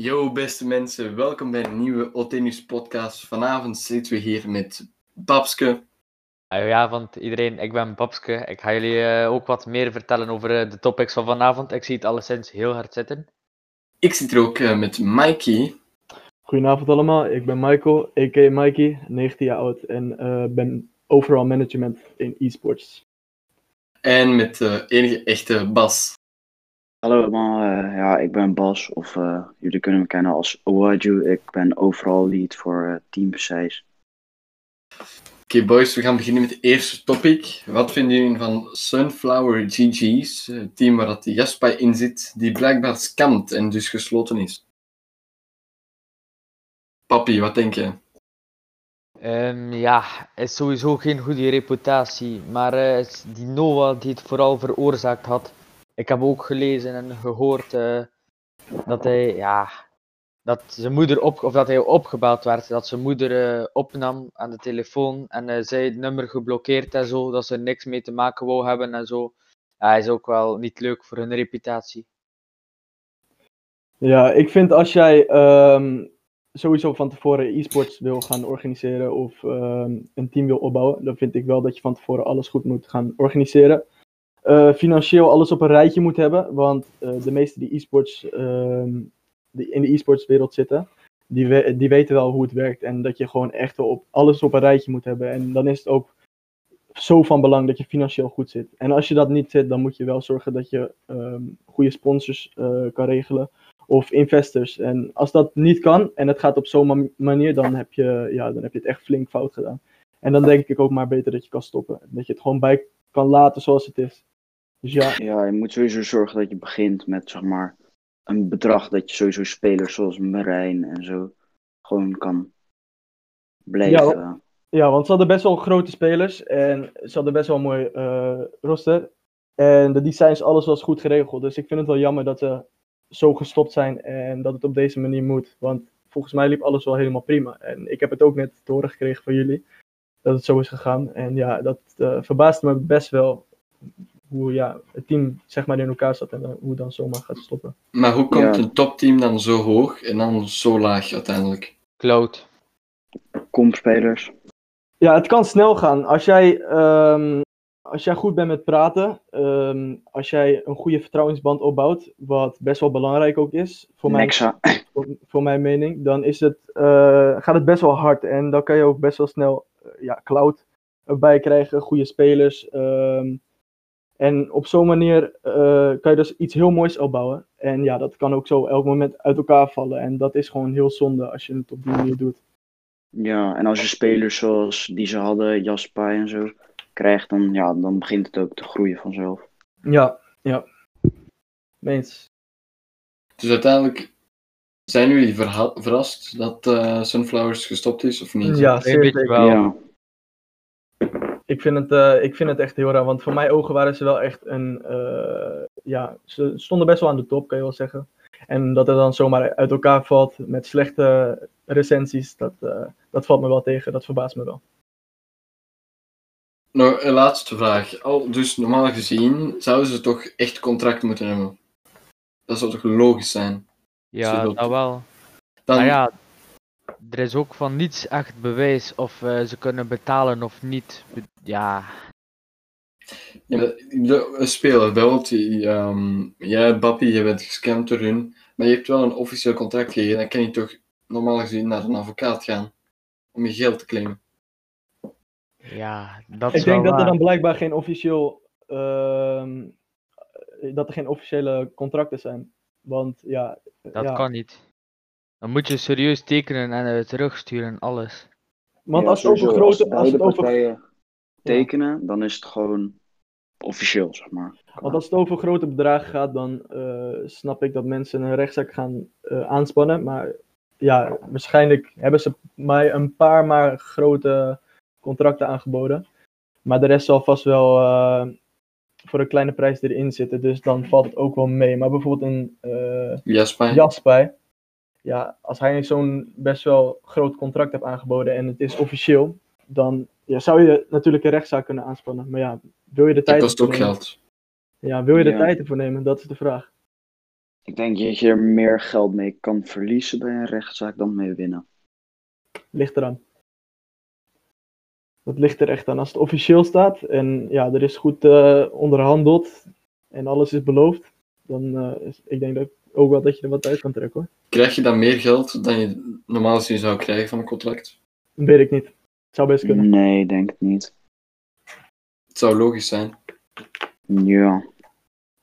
Yo, beste mensen, welkom bij een nieuwe Otenus podcast. Vanavond zitten we hier met Babske. Goedenavond iedereen, ik ben Babske. Ik ga jullie eh, ook wat meer vertellen over eh, de topics van vanavond. Ik zie het alleszins heel hard zitten. Ik zit er ook eh, met Mikey. Goedenavond allemaal, ik ben Michael, a.k.a. Mikey, 19 jaar oud en eh, ben overal management in e-sports. En met de enige echte Bas. Hallo allemaal, eh, ja, ik ben Bas, of eh, jullie kunnen me kennen als Owaju. Ik ben overal lead voor eh, Team Precies. Oké boys, we gaan beginnen met het eerste topic. Wat vinden jullie van Sunflower GG's, het team waar dat Jaspai in zit, die blijkbaar scamt en dus gesloten is? Papi, wat denk je? Ehm, ja, is sowieso geen goede reputatie. Maar eh, is die Noah die het vooral veroorzaakt had. Ik heb ook gelezen en gehoord eh, dat hij, ja, dat zijn moeder op, of dat hij opgebeld werd, dat zijn moeder eh, opnam aan de telefoon en eh, zij het nummer geblokkeerd en zo, dat ze er niks mee te maken wou hebben en zo. Ja, hij is ook wel niet leuk voor hun reputatie. Ja, ik vind als jij ehm, sowieso van tevoren e-sports wil gaan organiseren of ehm, een team wil opbouwen, dan vind ik wel dat je van tevoren alles goed moet gaan organiseren. Eh, financieel alles op een rijtje moet hebben, want eh, de meesten die e-sports ehm, die in de e-sports wereld zitten, die, die weten wel hoe het werkt en dat je gewoon echt op alles op een rijtje moet hebben. En dan is het ook zo van belang dat je financieel goed zit. En als je dat niet zit, dan moet je wel zorgen dat je ehm, goede sponsors eh, kan regelen of investors. En als dat niet kan en het gaat op zo'n ma- manier, dan heb, je, ja, dan heb je het echt flink fout gedaan. En dan denk ik ook maar beter dat je kan stoppen. Dat je het gewoon bij kan laten zoals het is. Dus ja, Ja, je moet sowieso zorgen dat je begint met, zeg maar, een bedrag dat je sowieso spelers zoals Marijn en zo gewoon kan blijven. Ja, want ze hadden best wel grote spelers en ze hadden best wel een mooi eh, roster. En de designs, alles was goed geregeld. Dus ik vind het wel jammer dat ze zo gestopt zijn en dat het op deze manier moet. Want volgens mij liep alles wel helemaal prima. En ik heb het ook net te horen gekregen van jullie dat het zo is gegaan. En ja, dat eh, verbaasde me best wel hoe ja, het team zeg maar in elkaar zat en dan- hoe het dan zomaar gaat stoppen. Maar hoe komt Ja. een topteam dan zo hoog en dan zo laag uiteindelijk? Cloud. Kompspelers. Ja, het kan snel gaan. Als jij, ehm, als jij goed bent met praten, ehm, als jij een goede vertrouwensband opbouwt, wat best wel belangrijk ook is, voor, mijn, voor mijn mening, dan is het, eh, gaat het best wel hard. En dan kan je ook best wel snel eh, ja, cloud erbij krijgen, goede spelers. ehm, en op zo'n manier eh, kan je dus iets heel moois opbouwen. En ja, dat kan ook zo elk moment uit elkaar vallen. En dat is gewoon heel zonde als je het op die manier doet. Ja, en als je spelers zoals die ze hadden, Jaspai en zo, krijgt, dan, ja, dan begint het ook te groeien vanzelf. Ja, ja. Meens. Dus uiteindelijk zijn jullie verrast dat eh, Sunflowers gestopt is of niet? Ja, Een zeer beetje zeker. wel. Ja, Ik vind, het, eh, ik vind het echt heel raar, want voor mijn ogen waren ze wel echt een. eh, ja, ze stonden best wel aan de top, kan je wel zeggen. En dat het dan zomaar uit elkaar valt met slechte recensies, dat, eh, dat valt me wel tegen, dat verbaast me wel. Nog een laatste vraag. Al, dus normaal gezien zouden ze toch echt contract moeten hebben. Dat zou toch logisch zijn? Ja, dat wel. Dan, Maar ja, er is ook van niets echt bewijs of eh, ze kunnen betalen of niet. Ja, de, een speler, bijvoorbeeld, die, ehm, jij, Bappie, je bent gescamd door hun, maar je hebt wel een officieel contract gegeven, dan kan je toch normaal gezien naar een advocaat gaan om je geld te claimen. ja dat Ik wel denk dat er dan blijkbaar geen officieel. ehm, dat er geen officiële contracten zijn. Want ja. Dat ja. kan niet. Dan moet je serieus tekenen en het terugsturen en alles. Want Ja, als het over als grote. Als het over tekenen, dan is het gewoon officieel, zeg maar. Want als het over grote bedragen gaat, dan eh, snap ik dat mensen een rechtszaak gaan eh, aanspannen. Maar ja, waarschijnlijk hebben ze mij een paar maar grote contracten aangeboden. Maar de rest zal vast wel eh, voor een kleine prijs erin zitten. Dus dan valt het ook wel mee. Maar bijvoorbeeld een eh Jasper? Jasper. Ja, als hij zo'n best wel groot contract heeft aangeboden en het is officieel, dan ja, zou je natuurlijk een rechtszaak kunnen aanspannen. Maar ja, wil je de Dat tijd kost ervoor ook nemen? geld. Ja, wil je de Ja. tijd ervoor nemen? Dat is de vraag. Ik denk dat je er meer geld mee kan verliezen bij een rechtszaak dan mee winnen. Ligt eraan. Dat ligt er echt aan. Als het officieel staat en ja, er is goed eh, onderhandeld en alles is beloofd, dan uh, is, ik denk dat ook wel dat je er wat uit kan trekken hoor. Krijg je dan meer geld dan je normaal gezien zou krijgen van een contract? Dat weet ik niet. Het zou best kunnen. Nee, denk het niet. Het zou logisch zijn. Ja.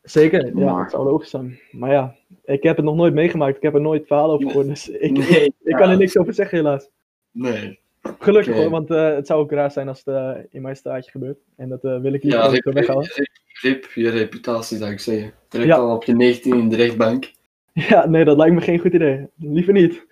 Zeker, ja, Maar- het zou logisch zijn. Maar ja, ik heb het nog nooit meegemaakt. Ik heb er nooit verhaal over gehoord. Dus ik, Nee, ik kan er niks over zeggen, helaas. Nee. Gelukkig hoor, want eh, het zou ook raar zijn als het eh, in mijn straatje gebeurt. En dat eh, wil ik niet Ja, weghouden. rip, rip je reputatie zou ik zeggen. Direct Ja. al op je 19 in de rechtbank. Ja, nee, dat lijkt me geen goed idee. Liever niet.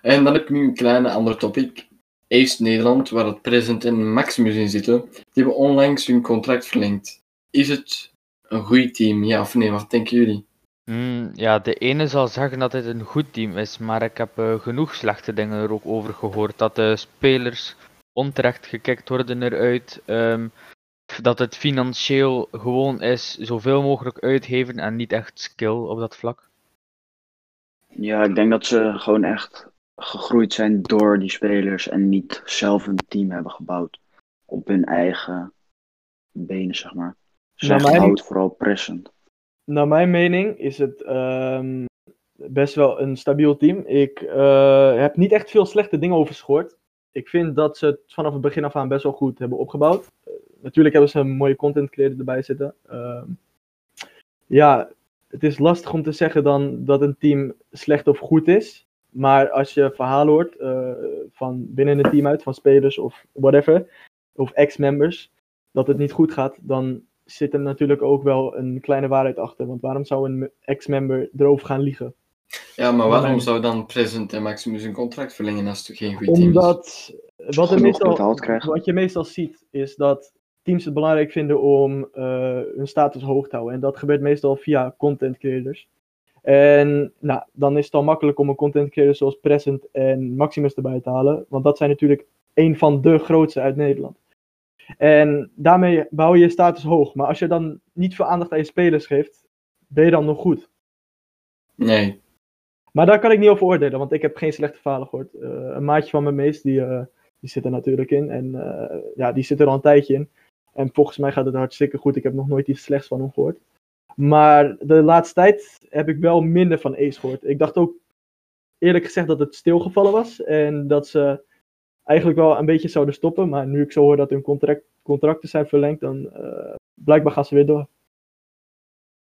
En dan heb ik nu een kleine andere topic. Ace Nederland, waar het Present en Maximus in zitten, die hebben onlangs hun contract verlengd. Is het een goed team, ja of nee? Wat denken jullie? Hmm, ja, de ene zal zeggen dat het een goed team is, maar ik heb eh, genoeg slechte dingen er ook over gehoord. Dat de spelers onterecht gekikt worden eruit. ehm, dat het financieel gewoon is zoveel mogelijk uitgeven en niet echt skill op dat vlak. Ja, ik denk dat ze gewoon echt gegroeid zijn door die spelers en niet zelf een team hebben gebouwd op hun eigen benen, zeg maar. Ze zijn mijn- gebouwd vooral present. Naar mijn mening is het ehm, best wel een stabiel team. Ik eh, heb niet echt veel slechte dingen over ze gehoord. Ik vind dat ze het vanaf het begin af aan best wel goed hebben opgebouwd. Natuurlijk hebben ze een mooie content creator erbij zitten. Ehm, ja, het is lastig om te zeggen dan dat een team slecht of goed is. Maar als je verhalen hoort eh, van binnen een team uit, van spelers of whatever, of ex-members, dat het niet goed gaat, dan zit er natuurlijk ook wel een kleine waarheid achter. Want waarom zou een ex-member erover gaan liegen? Ja, maar waarom zou dan Present en Maximus een contract verlengen als het toch geen goed team is? Omdat wat, meestal, wat je meestal ziet, is dat teams het belangrijk vinden om eh, hun status hoog te houden. En dat gebeurt meestal via content creators. En nou, dan is het al makkelijk om een content creator zoals Present en Maximus erbij te halen. Want dat zijn natuurlijk een van de grootste uit Nederland. En daarmee bouw je je status hoog. Maar als je dan niet veel aandacht aan je spelers geeft, ben je dan nog goed. Nee. Maar daar kan ik niet over oordelen, want ik heb geen slechte verhalen gehoord. Eh, een maatje van mijn meest, die, eh, die zit er natuurlijk in. En ja, die zit er al een tijdje in. En volgens mij gaat het hartstikke goed. Ik heb nog nooit iets slechts van hem gehoord. Maar de laatste tijd heb ik wel minder van Ace gehoord. Ik dacht ook eerlijk gezegd dat het stilgevallen was. En dat ze eigenlijk wel een beetje zouden stoppen. Maar nu ik zo hoor dat hun contract, contracten zijn verlengd, dan eh, blijkbaar gaan ze weer door.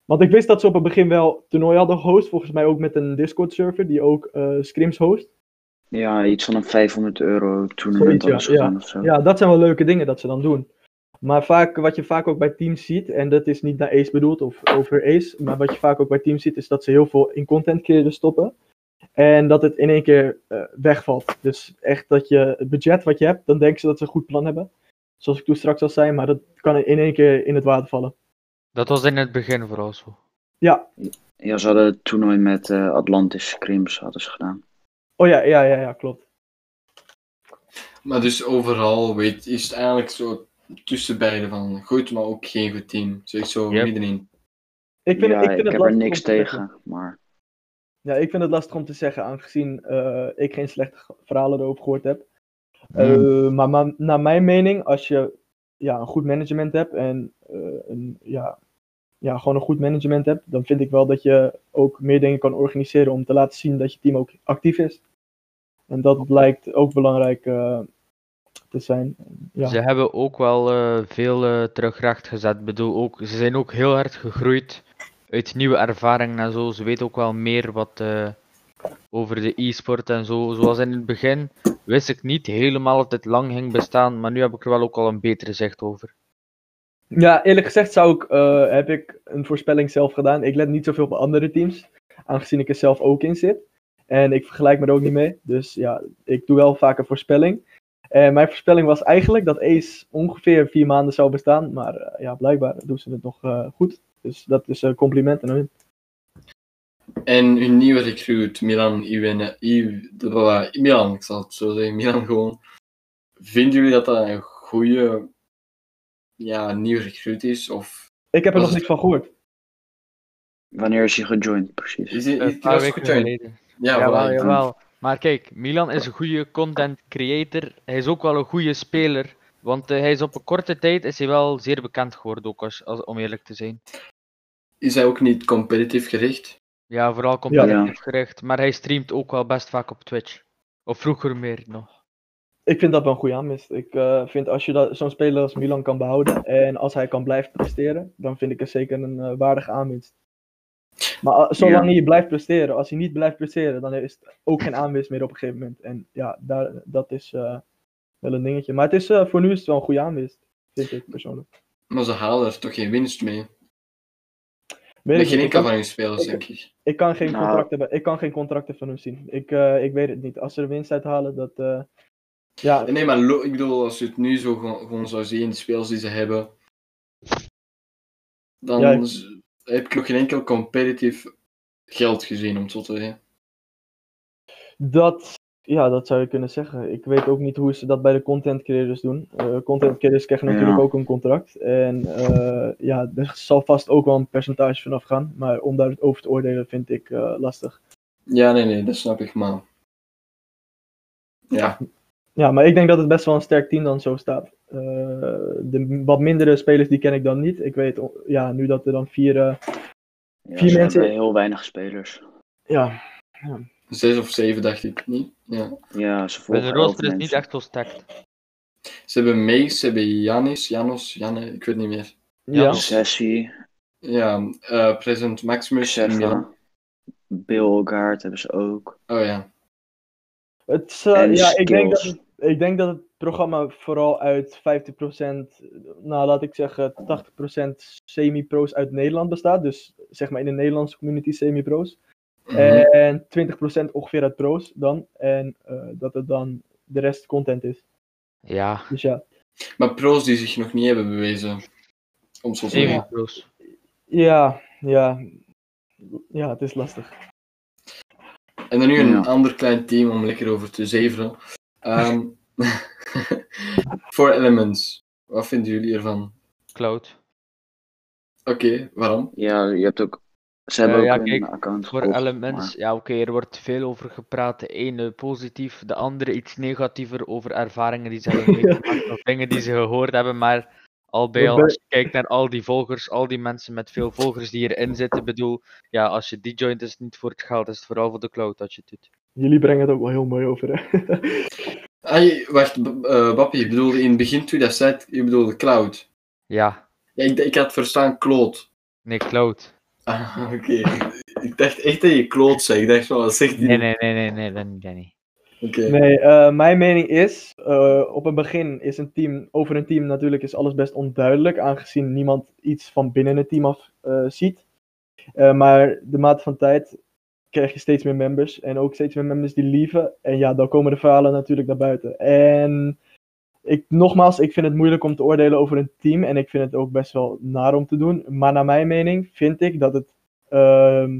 Want ik wist dat ze op het begin wel toernooi hadden gehost. Volgens mij ook met een Discord server die ook eh, scrims host. Ja, iets van een 500 euro Zoiets, ja, zo. Ja, dat zijn wel leuke dingen dat ze dan doen. Maar vaak, wat je vaak ook bij teams ziet, en dat is niet naar Ace bedoeld of over Ace, maar wat je vaak ook bij teams ziet, is dat ze heel veel in content creators stoppen. En dat het in één keer eh, wegvalt. Dus echt dat je het budget wat je hebt, dan denken ze dat ze een goed plan hebben. Zoals ik toen straks al zei, maar dat kan in één keer in het water vallen. Dat was in het begin vooral zo. Ja, Ja, ze hadden het toernooi met eh, Atlantis Scrims hadden ze gedaan. oh ja, ja, ja, ja klopt. Maar dus overal weet, is het eigenlijk zo tussen beide van goed, maar ook geen goed team. Zeg zo Yep. middenin. Ik vind, ja, ik vind het heb er niks zeggen. tegen, maar Ja, ik vind het lastig om te zeggen, aangezien eh, ik geen slechte verhalen erover gehoord heb. Eh, maar ma- naar mijn mening, als je ja, een goed management hebt en eh, een, ja, ja, gewoon een goed management hebt, dan vind ik wel dat je ook meer dingen kan organiseren om te laten zien dat je team ook actief is. En dat blijkt ook belangrijk eh, te zijn. Ja. Ze hebben ook wel eh, veel eh, terug recht gezet. Ik bedoel, ook, ze zijn ook heel hard gegroeid uit nieuwe ervaringen en zo. Ze weten ook wel meer wat eh, over de e-sport en zo. Zoals in het begin wist ik niet helemaal of dit lang ging bestaan, maar nu heb ik er wel ook al een betere zicht over. Ja, eerlijk gezegd zou ik, heb ik een voorspelling zelf gedaan. Ik let niet zoveel op andere teams, aangezien ik er zelf ook in zit. En ik vergelijk me er ook niet mee. Dus ja, ik doe wel vaak een voorspelling. En mijn voorspelling was eigenlijk dat Ace ongeveer vier maanden zou bestaan. Maar eh, ja, blijkbaar doen ze het nog eh, goed. Dus dat is een compliment aan hun. En hun nieuwe recruit, Milan Iwene, Milan, ik zal het zo zeggen, Milan gewoon. Vinden jullie dat dat een goede ja, nieuwe recruit is? Of Ik heb er nog het- niks van gehoord. Wanneer is hij gejoind, precies? Is hij, is hij gejoind? Ja, voilà, jawel. Maar kijk, Milan is een goede content creator. Hij is ook wel een goede speler. Want eh, hij is op een korte tijd is hij wel zeer bekend geworden, ook als, als, om eerlijk te zijn. Is hij ook niet competitief gericht? Ja, vooral competitief gericht. Maar hij streamt ook wel best vaak op Twitch. Of vroeger meer nog. Ik vind dat wel een goede aanwinst. Ik eh, vind als je dat- zo'n speler als Milan kan behouden en als hij kan blijven presteren, dan vind ik het zeker een eh, waardige aanwinst. Maar eh, zolang Ja. hij blijft presteren, als hij niet blijft presteren, dan is het ook geen aanwinst meer op een gegeven moment. En ja, daar, dat is eh, wel een dingetje. Maar het is, eh, voor nu is het wel een goede aanwinst, vind ik persoonlijk. Maar ze halen er toch geen winst mee? Weet Met ik, geen enkel kan, van hun spelers, ik- denk ik. ik, kan geen Nou. contracten, ik kan geen contracten van hem zien. Ik, eh, ik weet het niet. Als ze er winst uit halen, dat... eh, ja, Nee, maar ik bedoel, als je het nu zo gewoon, gewoon zou zien, de spelers die ze hebben, dan Ja, ik- z- heb ik nog geen enkel competitief geld gezien, om het zo te zeggen. Dat, ja, dat zou je kunnen zeggen. Ik weet ook niet hoe ze dat bij de content creators doen. Eh, content creators krijgen Ja. natuurlijk ook een contract. En eh, ja, er zal vast ook wel een percentage vanaf gaan. Maar om daarover te oordelen vind ik eh, lastig. Ja, nee, nee, dat snap ik, maar... Ja, Ja, maar ik denk dat het best wel een sterk team dan zo staat. Eh, de wat mindere spelers die ken ik dan niet. Ik weet, ja, nu dat er dan vier, eh, Ja, Vier ze mensen- heel weinig spelers. ja, zes of zeven dacht ik niet. Ja. Ja, ze De volgen rooster is niet echt zo stacked. Ze hebben Mees, ze hebben Janis, Janos, Janne, ik weet niet meer. ja. Sessie, Ja, eh Present Maximus en Bill Gaard hebben ze ook. Oh ja. Het, is, En ja, ik denk, dat het, ik denk dat het programma vooral uit 50%, nou laat ik zeggen 80% semi-pro's uit Nederland bestaat. Dus zeg maar in de Nederlandse community semi-pro's. Mhm. En 20% ongeveer uit pro's dan. En eh, dat het dan de rest content is. Ja, Dus ja. Maar pro's die zich nog niet hebben bewezen. Om zo te zeggen. semi-pro's. Ja, ja. Ja, het is lastig. En dan nu een Ja. ander klein team om lekker over te zeveren. Ehm Four Elements. Wat vinden jullie ervan? Cloud. Oké, waarom? Ja, je hebt ook. Ze hebben Eh, ook ja, een kijk, account Voor gekocht, Elements, maar- ja oké, er wordt veel over gepraat. De ene positief, de andere iets negatiever over ervaringen die ze hebben meegemaakt of dingen die ze gehoord hebben. Maar al bij al, als je kijkt naar al die volgers, al die mensen met veel volgers die erin zitten, bedoel, ja, als je die joint is het niet voor het geld, is het vooral voor de cloud dat je het doet. Jullie brengen het ook wel heel mooi over, hè? Ah, wacht, eh, Bappie, je bedoelde in het begin toen je dat zei, je bedoelde Cloud. Ja, Ja, ik, ik had verstaan Claude. nee, cloud. Ah, oké. Ik dacht echt dat je Claude zei. Ik dacht van, wat zegt hij? Nee, nee, nee, nee, nee, dat niet. dat niet. Oké. Nee, eh, mijn mening is, eh, op het begin is een team, over een team natuurlijk is alles best onduidelijk, aangezien niemand iets van binnen het team af eh, ziet. Eh, maar de mate van tijd krijg je steeds meer members en ook steeds meer members die lieven. En ja, dan komen de verhalen natuurlijk naar buiten. En ik, nogmaals, ik vind het moeilijk om te oordelen over een team en ik vind het ook best wel naar om te doen. Maar naar mijn mening vind ik dat het ehm,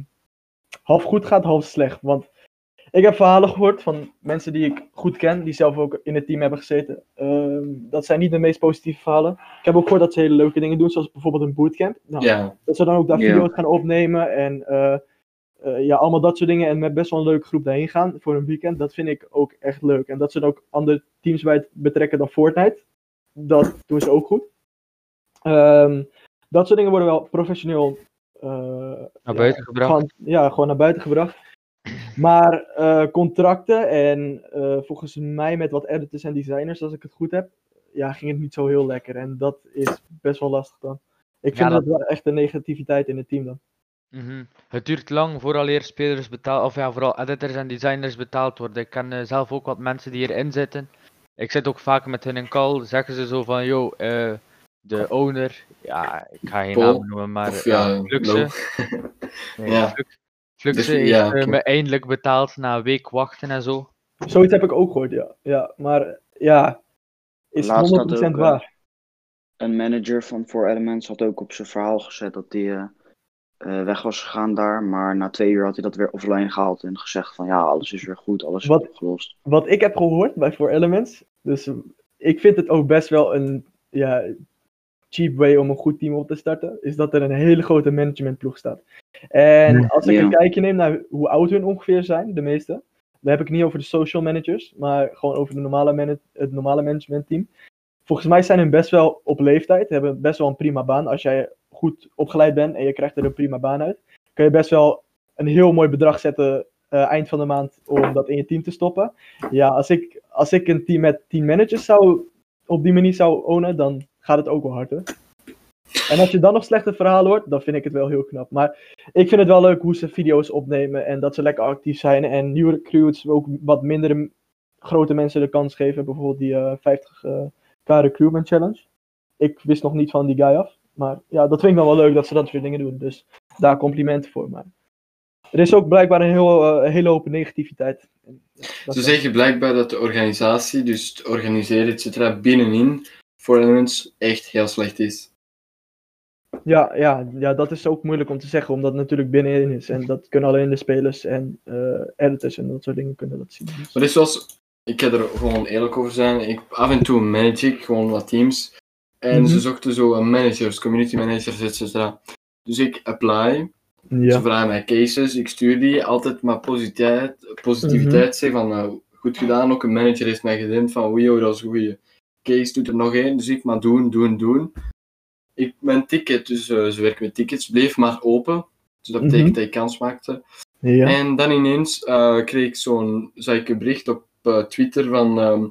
half goed gaat, half slecht. Want ik heb verhalen gehoord van mensen die ik goed ken, die zelf ook in het team hebben gezeten. Ehm, dat zijn niet de meest positieve verhalen. Ik heb ook gehoord dat ze hele leuke dingen doen, zoals bijvoorbeeld een bootcamp. Nou, Dat ze dan ook daar video's gaan opnemen en eh, eh, ja, allemaal dat soort dingen. En met best wel een leuke groep daarheen gaan voor een weekend. Dat vind ik ook echt leuk. En dat ze dan ook andere teams bij het betrekken dan Fortnite. Dat doen ze ook goed. Ehm, dat soort dingen worden wel professioneel eh, Naar ja, buiten gebracht. ja, gewoon naar buiten gebracht. Maar eh, contracten en volgens mij met wat editors en designers, als ik het goed heb, ja, ging het niet zo heel lekker. En dat is best wel lastig dan. Ik vind Ja, dat wel echt een negativiteit in het team dan. Mhm. Het duurt lang vooraleer spelers betaald, of ja, vooral editors en designers betaald worden. Ik ken eh, zelf ook wat mensen die erin zitten. Ik zit ook vaak met hun in call, zeggen ze zo van, yo, eh, de owner, ja, ik ga geen Paul, naam noemen, maar of ja, ja, Fluxe, nee, Ja. Flux- Fluxe Dus, heeft ja, eh, me eindelijk betaald na een week wachten en zo. Zoiets heb ik ook gehoord, ja. ja maar ja, is Laatst 100% had ook, eh, waar. Een manager van Four Elements had ook op zijn verhaal gezet dat hij eh, eh, weg was gegaan daar. Maar na twee uur had hij dat weer offline gehaald en gezegd van ja, alles is weer goed, alles is Wat- opgelost. Wat ik heb gehoord bij Four Elements, dus eh, ik vind het ook best wel een, ja, cheap way om een goed team op te starten, is dat er een hele grote managementploeg staat. En Ja. als ik Ja. een kijkje neem naar hoe oud hun ongeveer zijn, de meeste, dan heb ik het niet over de social managers, maar gewoon over de normale het normale managementteam. Volgens mij zijn hun best wel op leeftijd, hebben best wel een prima baan. Als jij goed opgeleid bent en je krijgt er een prima baan uit, kun je best wel een heel mooi bedrag zetten eh, eind van de maand om dat in je team te stoppen. Ja, als ik, als ik een team met 10 managers zou, op die manier zou ownen, dan gaat het ook wel hard. En als je dan nog slechte verhalen hoort, dan vind ik het wel heel knap. Maar ik vind het wel leuk hoe ze video's opnemen en dat ze lekker actief zijn. En nieuwe recruits ook wat mindere grote mensen de kans geven. Bijvoorbeeld die eh 50k recruitment challenge. Ik wist nog niet van die guy af. Maar ja, dat vind ik dan wel leuk dat ze dat soort dingen doen. Dus daar complimenten voor. Maar er is ook blijkbaar een heel, eh, hele hoop negativiteit. En, ja, Ze zeggen blijkbaar dat de organisatie, dus het organiseren, et cetera, binnenin voor Elements echt heel slecht is. Ja, ja, ja, dat is ook moeilijk om te zeggen, omdat het natuurlijk binnenin is. En dat kunnen alleen de spelers en eh, editors en dat soort dingen kunnen dat zien. Dus- Maar is zoals, ik ga er gewoon eerlijk over zijn, ik, af en toe manage ik gewoon wat teams. En Mhm. ze zochten zo een managers, community managers, et cetera. Dus ik apply, ze ja. vragen mij cases, ik stuur die, altijd maar positiviteit, positiviteit zeg van eh, goed gedaan. Ook een manager heeft mij gedempt van oh, dat is een goeie case, doet er nog één. Dus ik maar doen, doen, doen. Ik, mijn ticket, dus eh, ze werken met tickets, bleef maar open. Dus dat betekent Mhm. dat ik kans maakte. ja. En dan ineens eh, kreeg ik zo'n, zag ik een bericht op eh, Twitter van ehm,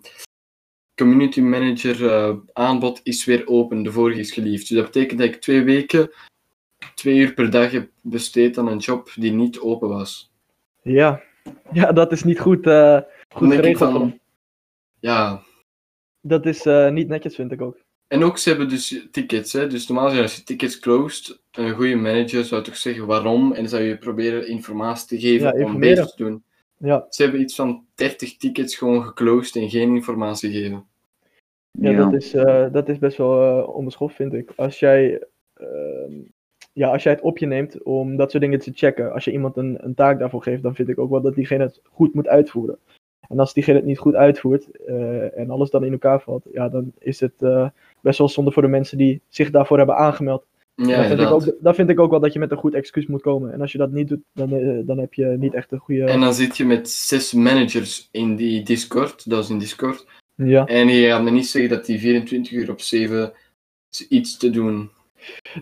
community manager eh, aanbod is weer open, de vorige is geliefd. Dus dat betekent dat ik twee weken, twee uur per dag heb besteed aan een job die niet open was. Ja. ja, dat is niet goed, eh, goed geregeld. van, ja. Dat is eh, niet netjes, vind ik ook. En ook, ze hebben dus tickets, hè. Dus normaal zijn als je tickets closed, een goede manager zou toch zeggen waarom en zou je proberen informatie te geven Ja, om informeren. beter te doen. Ja, Ze hebben iets van 30 tickets gewoon geclosed en geen informatie gegeven. Ja, Dat, is, eh, dat is best wel onbeschoft, vind ik. Als jij, ehm, ja, als jij het op je neemt om dat soort dingen te checken, als je iemand een, een taak daarvoor geeft, dan vind ik ook wel dat diegene het goed moet uitvoeren. En als diegene het niet goed uitvoert eh, en alles dan in elkaar valt, ja, dan is het best wel zonde voor de mensen die zich daarvoor hebben aangemeld. Ja, dan, vind ik ook, dan vind ik ook wel dat je met een goed excuus moet komen. En als je dat niet doet, dan, dan heb je niet echt een goede. En dan zit je met zes managers in die Discord, dat is in Discord. Ja. En je gaat me niet zeggen dat die 24 uur op 7 iets te doen.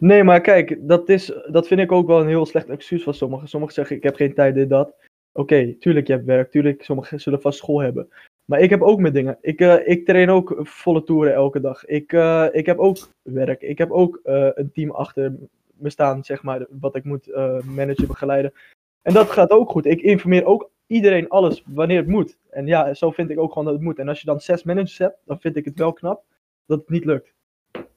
Nee, maar kijk, dat, is, dat vind ik ook wel een heel slecht excuus van sommigen. Sommigen zeggen, ik heb geen tijd, dit, dat. Oké, tuurlijk, je hebt werk. Tuurlijk, sommigen zullen vast school hebben. Maar ik heb ook mijn dingen. Ik, eh, ik train ook volle toeren elke dag. Ik, eh, ik heb ook werk. Ik heb ook eh, een team achter me staan, zeg maar, wat ik moet managen, begeleiden. En dat gaat ook goed. Ik informeer ook iedereen alles wanneer het moet. En ja, zo vind ik ook gewoon dat het moet. En als je dan zes managers hebt, dan vind ik het wel knap dat het niet lukt.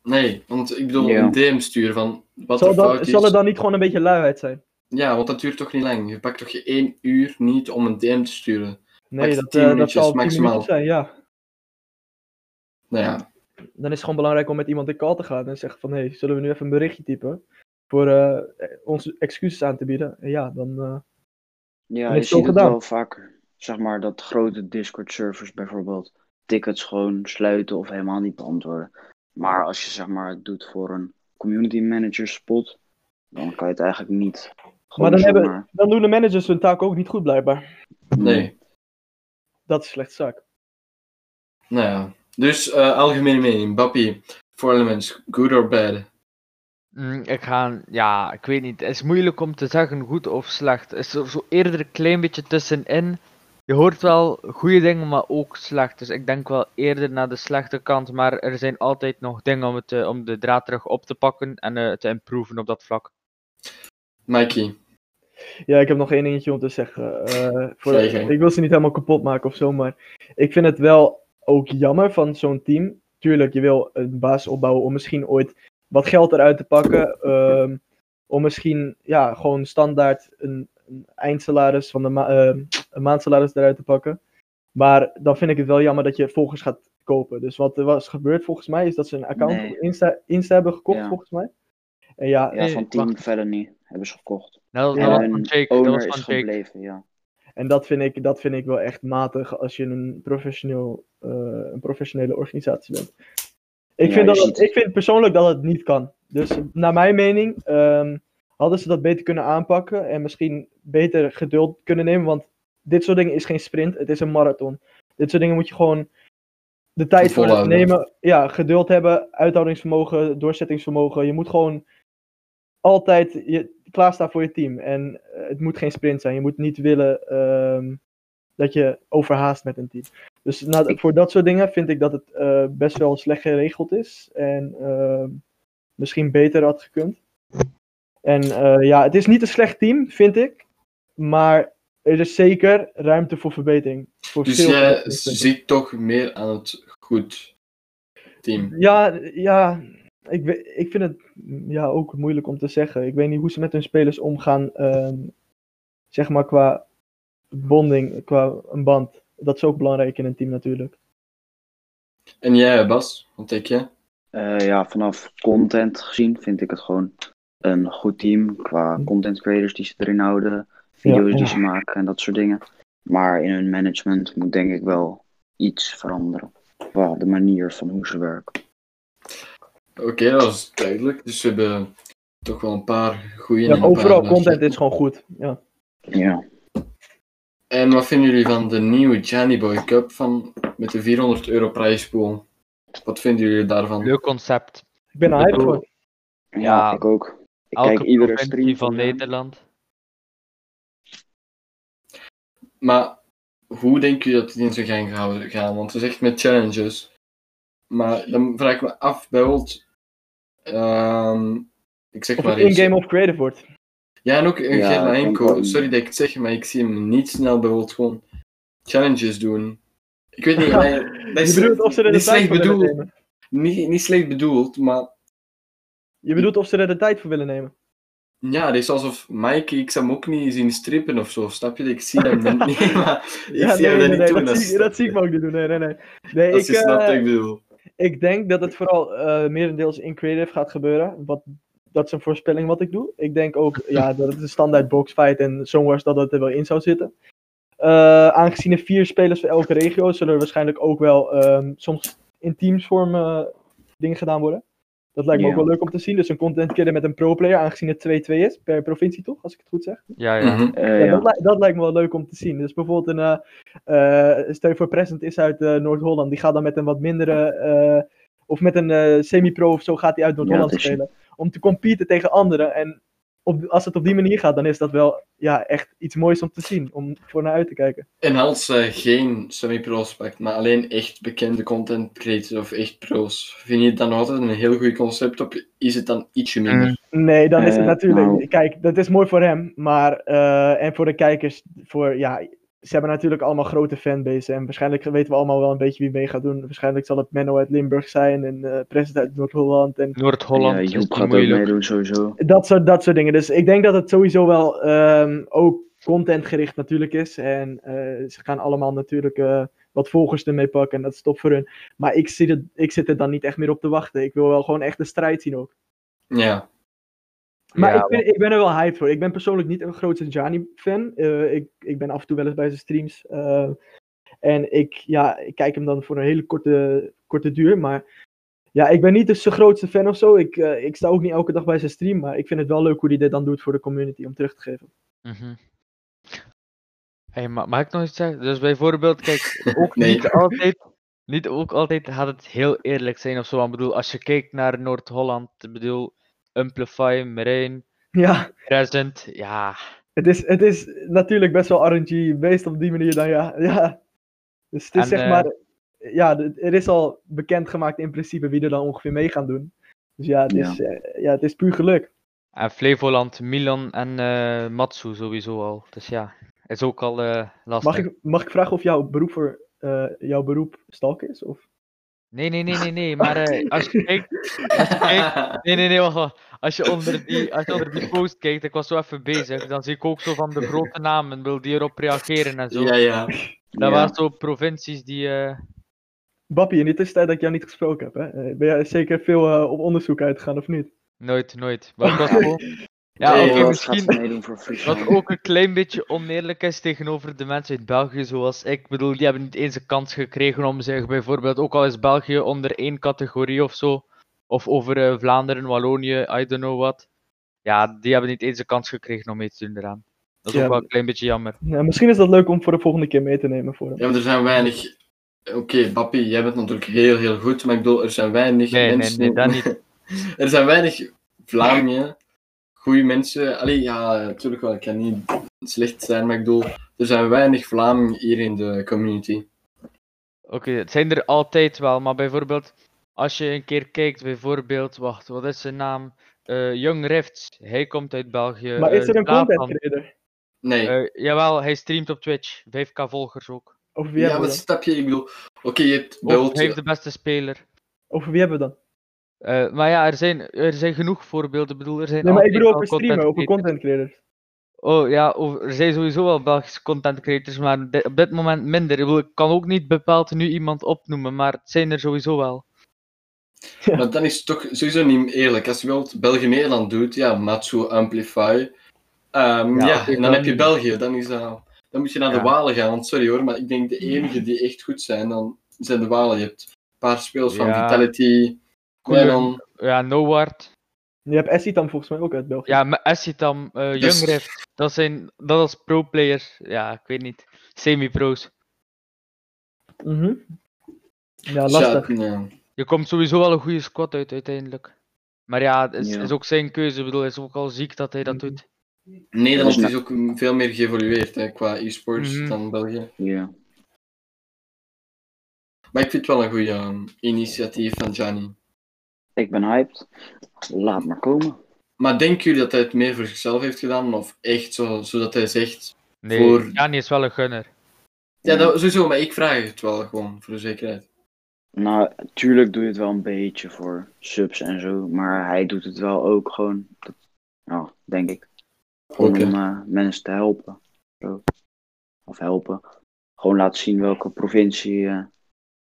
Nee, want ik bedoel Ja. een DM sturen van wat Zal, er dan, fout is. zal er dan niet gewoon een beetje luiheid zijn? Ja, want dat duurt toch niet lang. Je pakt toch je één uur niet om een DM te sturen. Nee, dat, 10 eh, dat minuutjes zal 10 maximaal. zijn, ja. Nou ja, Dan is het gewoon belangrijk om met iemand in call te gaan en zeggen van, hé, hey, zullen we nu even een berichtje typen? Voor eh, onze excuses aan te bieden. En ja, dan... eh, Ja, je ziet het gedaan. wel vaker. Zeg maar dat grote Discord-servers bijvoorbeeld tickets gewoon sluiten of helemaal niet beantwoorden. Maar als je zeg maar het doet voor een community manager spot, dan kan je het eigenlijk niet. Gewoon dan hebben- dan doen de managers hun taak ook niet goed, blijkbaar. nee. Dat is slecht zaak. Nou ja. Dus eh, algemene mening. Bappie, voor elements, good or bad? Mm, ik ga, ja, ik weet niet. Het is moeilijk om te zeggen goed of slecht. Het is zo, zo eerder een klein beetje tussenin. Je hoort wel goede dingen, maar ook slecht. Dus ik denk wel eerder naar de slechte kant. Maar er zijn altijd nog dingen om, het, eh, om de draad terug op te pakken en eh, te improven op dat vlak. Mikey, Ja, ik heb nog één dingetje om te zeggen. Eh, voor, ik wil ze niet helemaal kapot maken of zo, maar ik vind het wel ook jammer van zo'n team. Tuurlijk, je wil een basis opbouwen om misschien ooit wat geld eruit te pakken. ehm, om misschien ja, gewoon standaard een, een eindsalaris van de ma- ehm, een maandsalaris eruit te pakken. Maar dan vind ik het wel jammer dat je volgers gaat kopen. Dus wat er was gebeurd volgens mij, is dat ze een account Nee. op Insta, Insta hebben gekocht, Ja. volgens mij. En ja, Ja, van Team wacht. Felony hebben ze gekocht. Dat, Ja, dat was van Jake. Dat owner was is van Jake. gebleven, ja. En dat vind ik, dat vind ik wel echt matig als je een, professioneel, eh, een professionele organisatie bent. Ik, Ja, vind dat, ziet- ik vind persoonlijk dat het niet kan. Dus naar mijn mening ehm, hadden ze dat beter kunnen aanpakken en misschien beter geduld kunnen nemen. Want dit soort dingen is geen sprint, het is een marathon. Dit soort dingen moet je gewoon de tijd voor nemen. Ja, geduld hebben, uithoudingsvermogen, doorzettingsvermogen. Je moet gewoon altijd je, klaarstaan voor je team. En eh, het moet geen sprint zijn. Je moet niet willen ehm, dat je overhaast met een team. Dus na- voor dat soort dingen vind ik dat het eh, best wel slecht geregeld is. En ehm, misschien beter had gekund. En eh, ja, het is niet een slecht team, vind ik. Maar er is zeker ruimte voor verbetering. Voor Dus veel jij ziet toch meer aan het goed team. Ja, ja ik, ik vind het ja, ook moeilijk om te zeggen. Ik weet niet hoe ze met hun spelers omgaan. ehm, zeg maar qua bonding, qua een band. Dat is ook belangrijk in een team natuurlijk. En jij, Bas, wat denk jij? Eh, ja, vanaf content gezien vind ik het gewoon een goed team. Qua content creators die ze erin houden, video's Ja. die ze maken en dat soort dingen. Maar in hun management moet denk ik wel iets veranderen. Qua de manier van hoe ze werken. Oké, dat is duidelijk. Dus we hebben toch wel een paar goede Ja, overal paar content is gewoon goed. Ja. Ja, En wat vinden jullie van de nieuwe Johnny Boy Cup van, met de 400 euro prijspool? Wat vinden jullie daarvan? Leuk concept. Ik ben bedoel, voor. ja, Ja, ik ook. Ik Elke kijk iedere stream van van hen. Nederland. Maar hoe denken jullie dat die in zijn gang gehouden gaan? Want ze zegt met challenges. Maar dan vraag ik me af, bijvoorbeeld... ehm, ik zeg Of maar het in-game of creative wordt. Ja, en ook een Ja, Enko. wel- Sorry dat ik het zeg, maar ik zie hem niet snel bijvoorbeeld gewoon challenges doen. Ik weet niet, maar dat is Je bedoelt of ze er de niet tijd slecht voor willen bedoeld. nemen. Niet, niet slecht bedoeld, maar Je bedoelt of ze er de tijd voor willen nemen. ja, het is alsof Mike, ik zou hem ook niet zien strippen of zo, snap je? Ik zie hem niet, maar ik zie hem dat niet doen. dat, zie, dat zie ik me ook niet doen. Nee, nee, nee. nee Als ik, je snapt eh, wat ik bedoel. Ik denk dat het vooral eh merendeels in creative gaat gebeuren. Wat, dat is een voorspelling wat ik doe. Ik denk ook ja, dat het een standaard boxfight en zoals dat het er wel in zou zitten. Eh, aangezien er vier spelers voor elke regio zullen er waarschijnlijk ook wel ehm, soms in teamsvorm eh, dingen gedaan worden. Dat lijkt me ook wel leuk om te zien. Dus een content killer met een pro-player, aangezien het 2-2 is per provincie toch, als ik het goed zeg. Ja, ja. Mhm. Eh, Ja, ja. Dat, li- dat lijkt me wel leuk om te zien. Dus bijvoorbeeld een, eh eh, stel voor Present is uit eh, Noord-Holland, die gaat dan met een wat mindere, eh, of met een eh, semi-pro of zo gaat hij uit Noord-Holland Ja, dat is- spelen. Om te competen tegen anderen. En op, als het op die manier gaat, dan is dat wel ja, echt iets moois om te zien, om voor naar uit te kijken. En als ze geen semi-pro's pakt, maar alleen echt bekende content creators of echt pro's, vind je het dan altijd een heel goed concept of is het dan ietsje minder? Nee, dan is het Eh, natuurlijk. nou- Kijk, dat is mooi voor hem. Maar, eh, en voor de kijkers, voor, ja, ze hebben natuurlijk allemaal grote fanbase. En waarschijnlijk weten we allemaal wel een beetje wie mee gaat doen. Waarschijnlijk zal het Menno uit Limburg zijn en eh President uit Noord-Holland. En Noord-Holland Ja, Joep gaat ook moeilijk. meedoen sowieso. dat soort, dat soort dingen. Dus ik denk dat het sowieso wel ehm, ook contentgericht natuurlijk is. En eh, ze gaan allemaal natuurlijk eh, wat volgers ermee pakken. En dat is top voor hun. Maar ik zit, het, ik zit er dan niet echt meer op te wachten. Ik wil wel gewoon echt de strijd zien ook. Ja. Maar Ja, ik, ben, ik ben er wel hyped voor. Ik ben persoonlijk niet een grote Gianni-fan. Eh, ik, ik ben af en toe wel eens bij zijn streams. eh, en ik, ja, ik kijk hem dan voor een hele korte, korte duur. Maar ja, ik ben niet de zijn grootste fan of zo. Ik, eh, ik sta ook niet elke dag bij zijn stream. Maar ik vind het wel leuk hoe hij dit dan doet voor de community om terug te geven. Mhm. Hey, ma mag ik nog iets zeggen? Dus bijvoorbeeld, kijk, ook Nee. niet altijd, niet ook altijd gaat het heel eerlijk zijn of zo. Ik bedoel, als je kijkt naar Noord-Holland, ik bedoel, Amplify, Marijn, Ja, Present, ja. het is, het is natuurlijk best wel RNG-based op die manier dan, ja. ja. Dus het is En, zeg eh, maar... Ja, er is al bekendgemaakt in principe wie er dan ongeveer mee gaan doen. Dus ja, het is, eh, ja, het is puur geluk. En Flevoland, Milan en eh, Matsu sowieso al. Dus ja, is ook al eh, lastig. Mag ik, mag ik vragen of jouw beroep voor eh, jouw beroep stalk is? Of? Nee, nee, nee, nee, nee. Maar eh, als je kijkt, als je kijkt Nee, nee, nee, wacht, wacht. Als je onder die, als je onder die post kijkt, ik was zo even bezig, dan zie ik ook zo van de grote namen, wil die erop reageren en zo. ja, ja. Dat Ja. waren zo provincies die, eh, Bappie, in de tussentijd dat ik jou niet gesproken heb, hè? eh, ben jij zeker veel op onderzoek uitgegaan of niet? nooit, nooit. Maar ik was gewoon, Ja, Nee, misschien wat ook een klein beetje oneerlijk is tegenover de mensen uit België, zoals ik. Ik bedoel, die hebben niet eens een kans gekregen om zich bijvoorbeeld, ook al is België onder één categorie of zo, of over eh, Vlaanderen, Wallonië, I don't know what. Ja, die hebben niet eens een kans gekregen om mee te doen eraan. Dat is Ja. ook wel een klein beetje jammer. Ja, misschien is dat leuk om voor de volgende keer mee te nemen voor hem. Ja, maar er zijn weinig... Oké, Bappie, jij bent natuurlijk heel, heel goed, maar ik bedoel, er zijn weinig Nee, nee, mensen... nee, dat niet. er zijn weinig Vlamingen, goede mensen. Allee, ja, natuurlijk wel, ik kan niet slecht zijn, maar ik bedoel, er zijn weinig Vlamingen hier in de community. Oké, het zijn er altijd wel, maar bijvoorbeeld, als je een keer kijkt, bijvoorbeeld, wacht, wat is zijn naam? Eh Young Rifts, hij komt uit België. Maar is eh, er een content creator? Nee. eh, jawel, hij streamt op Twitch, 5k volgers ook. Over wie ja, hebben wat we dan? snap je? Ik bedoel, oké, je hebt Of hij heeft de beste speler. Over wie hebben we dan? Eh, maar ja, er zijn, er zijn genoeg voorbeelden. Ik bedoel, er zijn Nee, maar ik bedoel over streamen, over content creators. Oh ja, over- er zijn sowieso wel Belgische content creators, maar op dit moment minder. Ik, bedoel, ik kan ook niet bepaald nu iemand opnoemen, maar het zijn er sowieso wel. Maar dan is het toch sowieso niet eerlijk. Als je bijvoorbeeld België-Nederland doet, ja, Matsu, Amplify. Ehm, Ja, en dan heb je. België. Dan, is dat, dan moet je naar de. Walen gaan. Want sorry hoor, maar ik denk de enige die echt goed zijn, dan zijn de Walen. Je hebt een paar spelers van Ja. Ja, Noward. Je hebt Essitam volgens mij ook uit België. Ja, met Essitam, eh Dus- Rift. Dat zijn, dat als pro-players. Ja, ik weet niet. Semi-pro's. Mhm. Ja, lastig. Ja, ja. Je komt sowieso wel een goede squad uit uiteindelijk. Maar ja, het is, Ja. is ook zijn keuze. Ik bedoel, het is ook al ziek dat hij dat doet. Nederland is ook veel meer geëvolueerd hè, qua e-sports Mhm. dan België. Ja. Maar ik vind het wel een goed initiatief van Gianni. Ik ben hyped. Laat maar komen. Maar denken jullie dat hij het meer voor zichzelf heeft gedaan? Of echt zo, zodat hij zegt... Nee, Voor- Jani is wel een gunner. Ja, dat, sowieso, maar ik vraag het wel gewoon, voor de zekerheid. Nou, tuurlijk doe je het wel een beetje voor subs en zo. Maar hij doet het wel ook gewoon. Dat, nou, denk ik. Gewoon om eh, mensen te helpen. Zo. Of helpen. Gewoon laten zien welke provincie eh,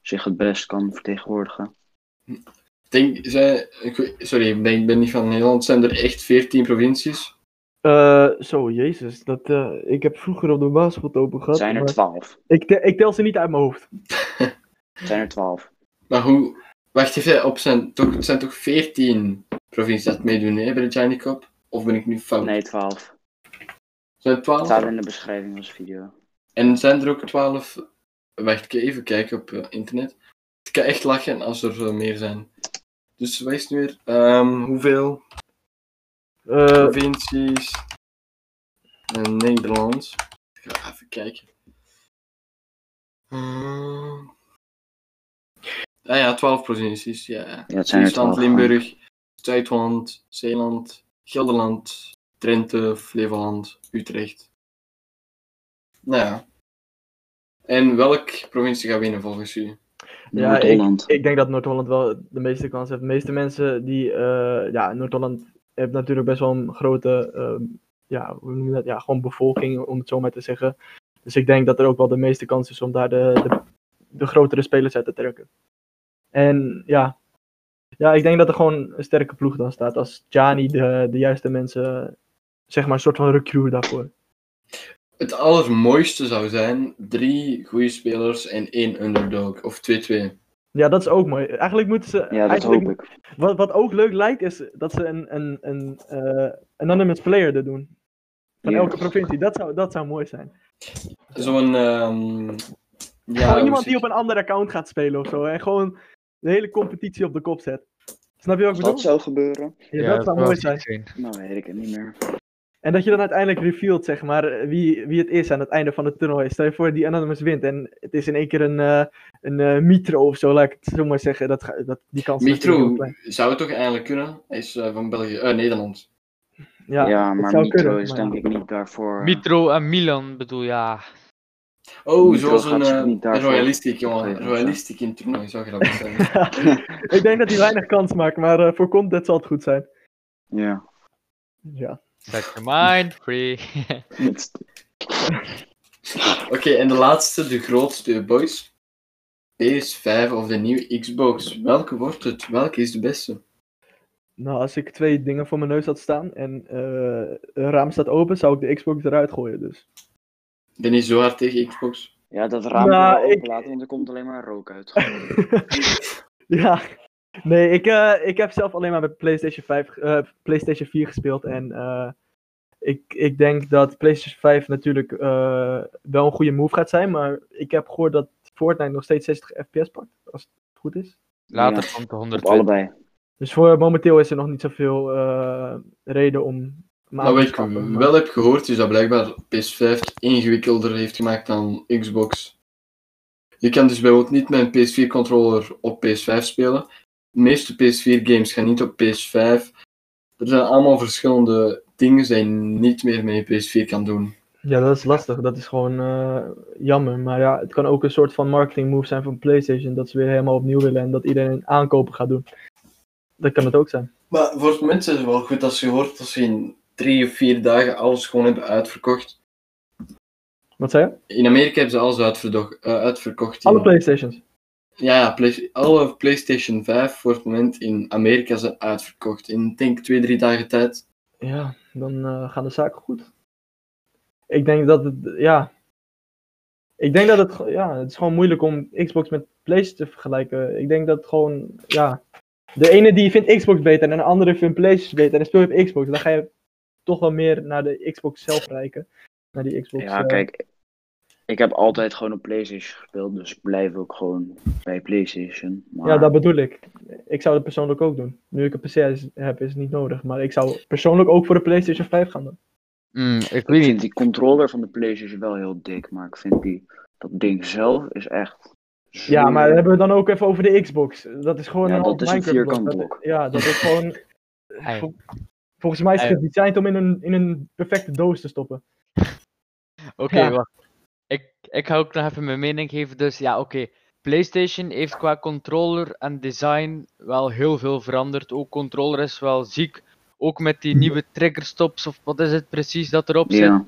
zich het best kan vertegenwoordigen. Denk, zij, ik, weet- sorry, ik ben, ik ben niet van Nederland. Zijn er echt 14 provincies? Eh, zo, jezus. Dat, eh, ik heb vroeger op de basisschool het open Het gehad. zijn er maar twaalf. ik, te- ik tel ze niet uit mijn hoofd. Het zijn er twaalf. Maar hoe... Wacht even, op zijn, toch, het zijn toch 14 provincies dat meedoen hè, bij de Giant Cup? Of ben ik nu fout? Nee, twaalf. Zijn het 12? Staat in de beschrijving van de video. En zijn er ook 12... Wacht, ik ga even kijken op eh, internet. Ik kan echt lachen als er meer zijn. Dus het nu weer? Ehm, hoeveel Eh, provincies in Nederland? Ik ga even kijken. Hmm. Ah ja, 12 provincies. Ja. Ja, Friesland. Limburg, Zuid-Holland, Zeeland, Gelderland, Drenthe, Flevoland, Utrecht. Nou ja. En welk provincie gaat winnen volgens u? Ja, Noord-Holland. ik denk dat Noord-Holland wel de meeste kans heeft. De meeste mensen die, eh, ja, Noord-Holland heeft natuurlijk best wel een grote, ehm, ja, hoe noem je dat? Ja, gewoon bevolking, om het zo maar te zeggen. Dus ik denk dat er ook wel de meeste kans is om daar de, de, de grotere spelers uit te trekken. En ja, ja, ik denk dat er gewoon een sterke ploeg dan staat. Als Gianni de, de juiste mensen, zeg maar, een soort van recruit daarvoor. Het allermooiste zou zijn drie goede spelers en één underdog. Of 2-2. Ja, dat is ook mooi. Eigenlijk moeten ze. Ja, dat hoop ik. Wat, wat ook leuk lijkt, is dat ze een, een, een eh, anonymous player er doen. Van elke provincie. Dat zou, dat zou mooi zijn. Zo'n. ehm ja, gewoon iemand die op een ander account gaat spelen of zo. En gewoon de hele competitie op de kop zet. Snap je wat ik bedoel? dat zou gebeuren, Ja, dat zou mooi ziek zijn. nou weet ik het niet meer. En dat je dan uiteindelijk revealt, zeg maar, eh, wie, wie het is aan het einde van het toernooi. Stel je voor die Anonymous wint en het is in één keer een, eh, een eh, Mitro of zo, laat ik het zo maar zeggen. Dat, dat, die kans Mitro zou het toch eigenlijk kunnen? Hij is eh, van België, eh, Nederland. Ja, Ja, maar zou Mitro kunnen, is maar- denk ik niet daarvoor. Mitro en Milan, bedoel ja. Oh, Mitro zoals een royalistiek, jongen. Royalistiek in het toernooi, zou je dat zeggen. ik denk dat hij weinig kans maakt, maar eh, voor content zal het goed zijn. Ja. Ja. Set your mind free. Oké, en de laatste, de grootste, boys. PS5 of de nieuwe Xbox. Welke wordt het? Welke is de beste? Nou, als ik twee dingen voor mijn neus had staan en eh een raam staat open, zou ik de Xbox eruit gooien. Dus. Ik ben niet zo hard tegen Xbox. Ja, dat raam Nou, ik- openlaten, want er komt alleen maar rook uit. ja, nee, ik, eh, ik heb zelf alleen maar met PlayStation 5, eh, PlayStation 4 gespeeld. En eh, ik, ik denk dat PlayStation 5 natuurlijk eh, wel een goede move gaat zijn. Maar ik heb gehoord dat Fortnite nog steeds 60 FPS pakt, als het goed is. Later Ja, komt de Op 120. allebei. Dus voor momenteel is er nog niet zoveel eh, reden om. Nou, te wat ik maar- wel heb gehoord is dat blijkbaar PS5 het ingewikkelder heeft gemaakt dan Xbox. Je kan dus bijvoorbeeld niet met een PS4-controller op PS5 spelen. De meeste PS4-games gaan niet op PS5. Er zijn allemaal verschillende dingen die je niet meer met je PS4 kan doen. Ja, dat is lastig. Dat is gewoon eh, jammer. Maar ja, het kan ook een soort van marketing move zijn van PlayStation. Dat ze weer helemaal opnieuw willen en dat iedereen aankopen gaat doen. Dat kan het ook zijn. Maar voor het moment is het wel goed als je hoort dat ze in drie of vier dagen alles gewoon hebben uitverkocht. Wat zei je? In Amerika hebben ze alles eh, uitverkocht. Alle in- PlayStations. Ja, ja, Play- alle PlayStation 5 voor het moment in Amerika zijn uitverkocht. In, ik denk, twee, drie dagen tijd. Ja, dan eh, gaan de zaken goed. Ik denk dat het, ja. Ik denk dat het, ja, het is gewoon moeilijk om Xbox met PlayStation te vergelijken. Ik denk dat het gewoon, ja. De ene die vindt Xbox beter en de andere vindt PlayStation beter en dan speel je op Xbox. Dan ga je toch wel meer naar de Xbox zelf kijken. Naar die Xbox. Ja, eh, kijk. Ik heb altijd gewoon op PlayStation gespeeld, dus ik blijf ook gewoon bij PlayStation. Maar Ja, dat bedoel ik. Ik zou het persoonlijk ook doen. Nu ik een PC heb, is het niet nodig. Maar ik zou persoonlijk ook voor de PlayStation 5 gaan doen. Mm, ik weet vind niet. die controller van de PlayStation wel heel dik, maar ik vind die, dat ding zelf is echt. zo- Ja, maar hebben we dan ook even over de Xbox. Dat is gewoon Ja, een dat is een Minecraft vierkant Dat- blok. Ja, dat is gewoon... Hey. vol- Volgens mij is het Hey. gedesigned om in een, in een perfecte doos te stoppen. Oké, Ja. wacht. Ik, ik ga ook nog even mijn mening geven. Dus ja, oké. PlayStation heeft qua controller en design wel heel veel veranderd. Ook controller is wel ziek. Ook met die nieuwe triggerstops, of wat is het precies dat erop zit. Ja,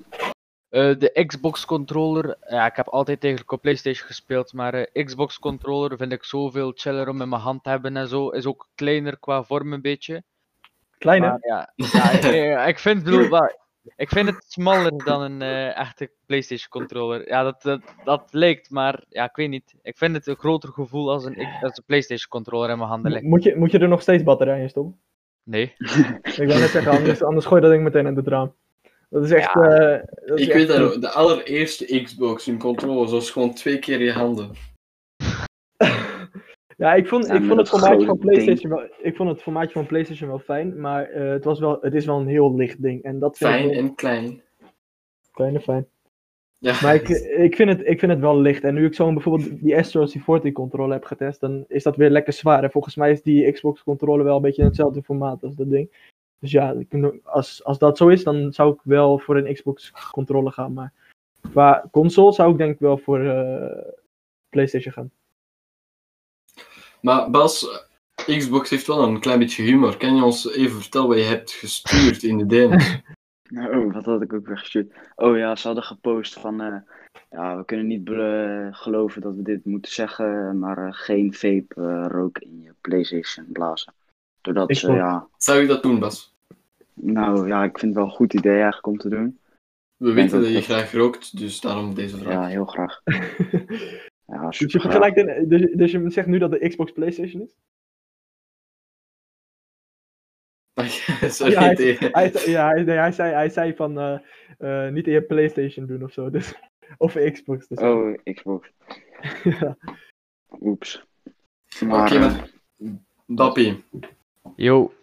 Eh, de Xbox controller, ja, ik heb altijd eigenlijk op PlayStation gespeeld, maar eh, Xbox controller vind ik zoveel chiller om in mijn hand te hebben en zo. Is ook kleiner qua vorm een beetje. Kleine. Maar ja, ja ik, ik vind, bedoel, wel, ik vind het smaller dan een eh, echte PlayStation controller. Ja, dat, dat, dat lijkt, maar ja, ik weet niet. Ik vind het een groter gevoel als een, als een PlayStation controller in mijn handen ligt. Moet je, moet je er nog steeds batterij in stoppen? Nee. Ik wil net zeggen, anders, anders gooi je dat ding meteen in het raam. Dat is echt... eh, dat is Ik echt- weet dat ook, de allereerste Xbox, hun controller, was gewoon twee keer je handen. Ja, ik vond, Ja, ik vond het formaatje van ding. PlayStation wel, ik vond het formaatje van PlayStation wel fijn, maar eh, het, was wel, het is wel een heel licht ding. En dat Fijn wel- en klein. Klein en fijn. Ja. Maar ik, ik, vind het, ik vind het wel licht. En nu ik zo bijvoorbeeld die Astro C40 controller heb getest, dan is dat weer lekker zwaar. En volgens mij is die Xbox controller wel een beetje in hetzelfde formaat als dat ding. Dus ja, als, als dat zo is, dan zou ik wel voor een Xbox controller gaan. Maar qua console zou ik denk ik wel voor eh, PlayStation gaan. Maar Bas, Xbox heeft wel een klein beetje humor. Kan je ons even vertellen wat je hebt gestuurd in de DM's? Oh, wat had ik ook weer gestuurd? Oh ja, ze hadden gepost van, eh, ja, we kunnen niet geloven dat we dit moeten zeggen, maar eh, geen vape eh, rook in je PlayStation blazen. Doordat ze, ja, Zou je dat doen, Bas? nou ja, ik vind het wel een goed idee eigenlijk om te doen. We weten dat dat je graag rookt, dus daarom deze Ja, vraag. heel graag. Ja, dus, je vergelijkt dus, dus je zegt nu dat de Xbox PlayStation is? Sorry, Ja, hij- zei- ja, hij, nee, hij, zei, hij zei van eh, eh, niet in je PlayStation doen of zo. Dus, of Xbox. Dus, Oh, Xbox. ja. Oeps. Oké, Maar, eh, maar Dappie, Yo,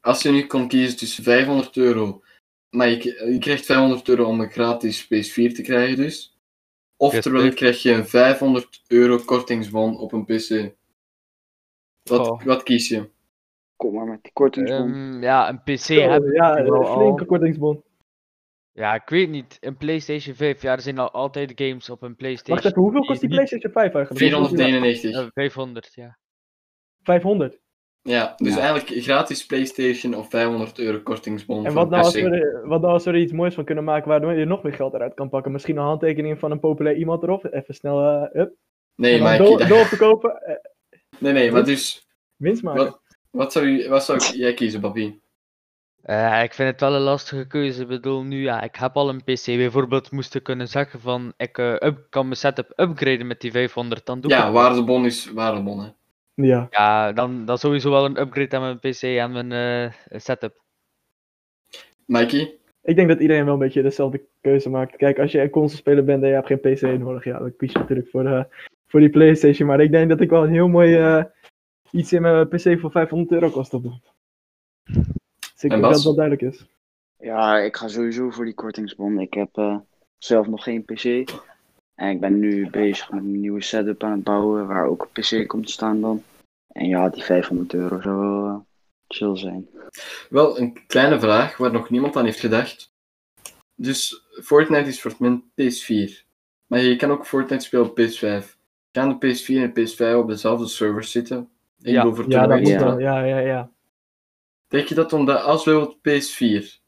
als je nu kon kiezen tussen 500 euro, maar je, je krijgt 500 euro om een gratis PS4 te krijgen dus. Oftewel krijg je een 500 euro kortingsbon op een PC. Wat, Oh. wat kies je? kom maar met die kortingsbon. ehm, ja, een PC Zo, heb ik ja, een flinke al. kortingsbon. Ja, ik weet niet. Een PlayStation 5, ja, er zijn al altijd games op een PlayStation. Wacht even, hoeveel kost die PlayStation 5 eigenlijk? 499. Eh, 500, ja. 500. Ja, dus Ja. eigenlijk gratis PlayStation of 500 euro kortingsbon. En voor wat nou, als we, er, wat nou als we er iets moois van kunnen maken waardoor je nog meer geld eruit kan pakken? Misschien een handtekening van een populair iemand erop. Even snel uh, up. Nee, en dan maar, door, ik- door te kopen. eh, nee, nee, maar dus winst maken. wat, Wat zou, je, wat zou jij kiezen, Bobby? Eh, ik vind het wel een lastige keuze. Ik bedoel, nu ja, ik heb al een PC. Bijvoorbeeld moest ik kunnen zeggen van, ik eh, up, kan mijn setup upgraden met die 500, dan doe ik Ja, waardebon is waardebon, hè. Ja. Ja, dan, dan sowieso wel een upgrade aan mijn PC en mijn eh, setup. Mikey? Ik denk dat iedereen wel een beetje dezelfde keuze maakt. Kijk, als je een console-speler bent en je hebt geen PC nodig, ja, dan kies je natuurlijk voor, eh, voor die PlayStation. Maar ik denk dat ik wel een heel mooi eh, iets in mijn PC voor 500 euro kost op doe. Dus ik En denk dat het wel duidelijk is. Ja, ik ga sowieso voor die kortingsbon. Ik heb eh, zelf nog geen PC. En ik ben nu bezig met een nieuwe setup aan het bouwen, waar ook een PC komt te staan dan. En ja, die 500 euro zou wel eh, chill zijn. Wel, een kleine vraag waar nog niemand aan heeft gedacht. Dus Fortnite is voor het min PS4. Maar je kan ook Fortnite spelen op PS5. Gaan de PS4 en de PS5 op dezelfde servers zitten? Ik Ja. Ja, dat moet Ja. wel. Ja, ja, ja. Denk je dat omdat als we op PS4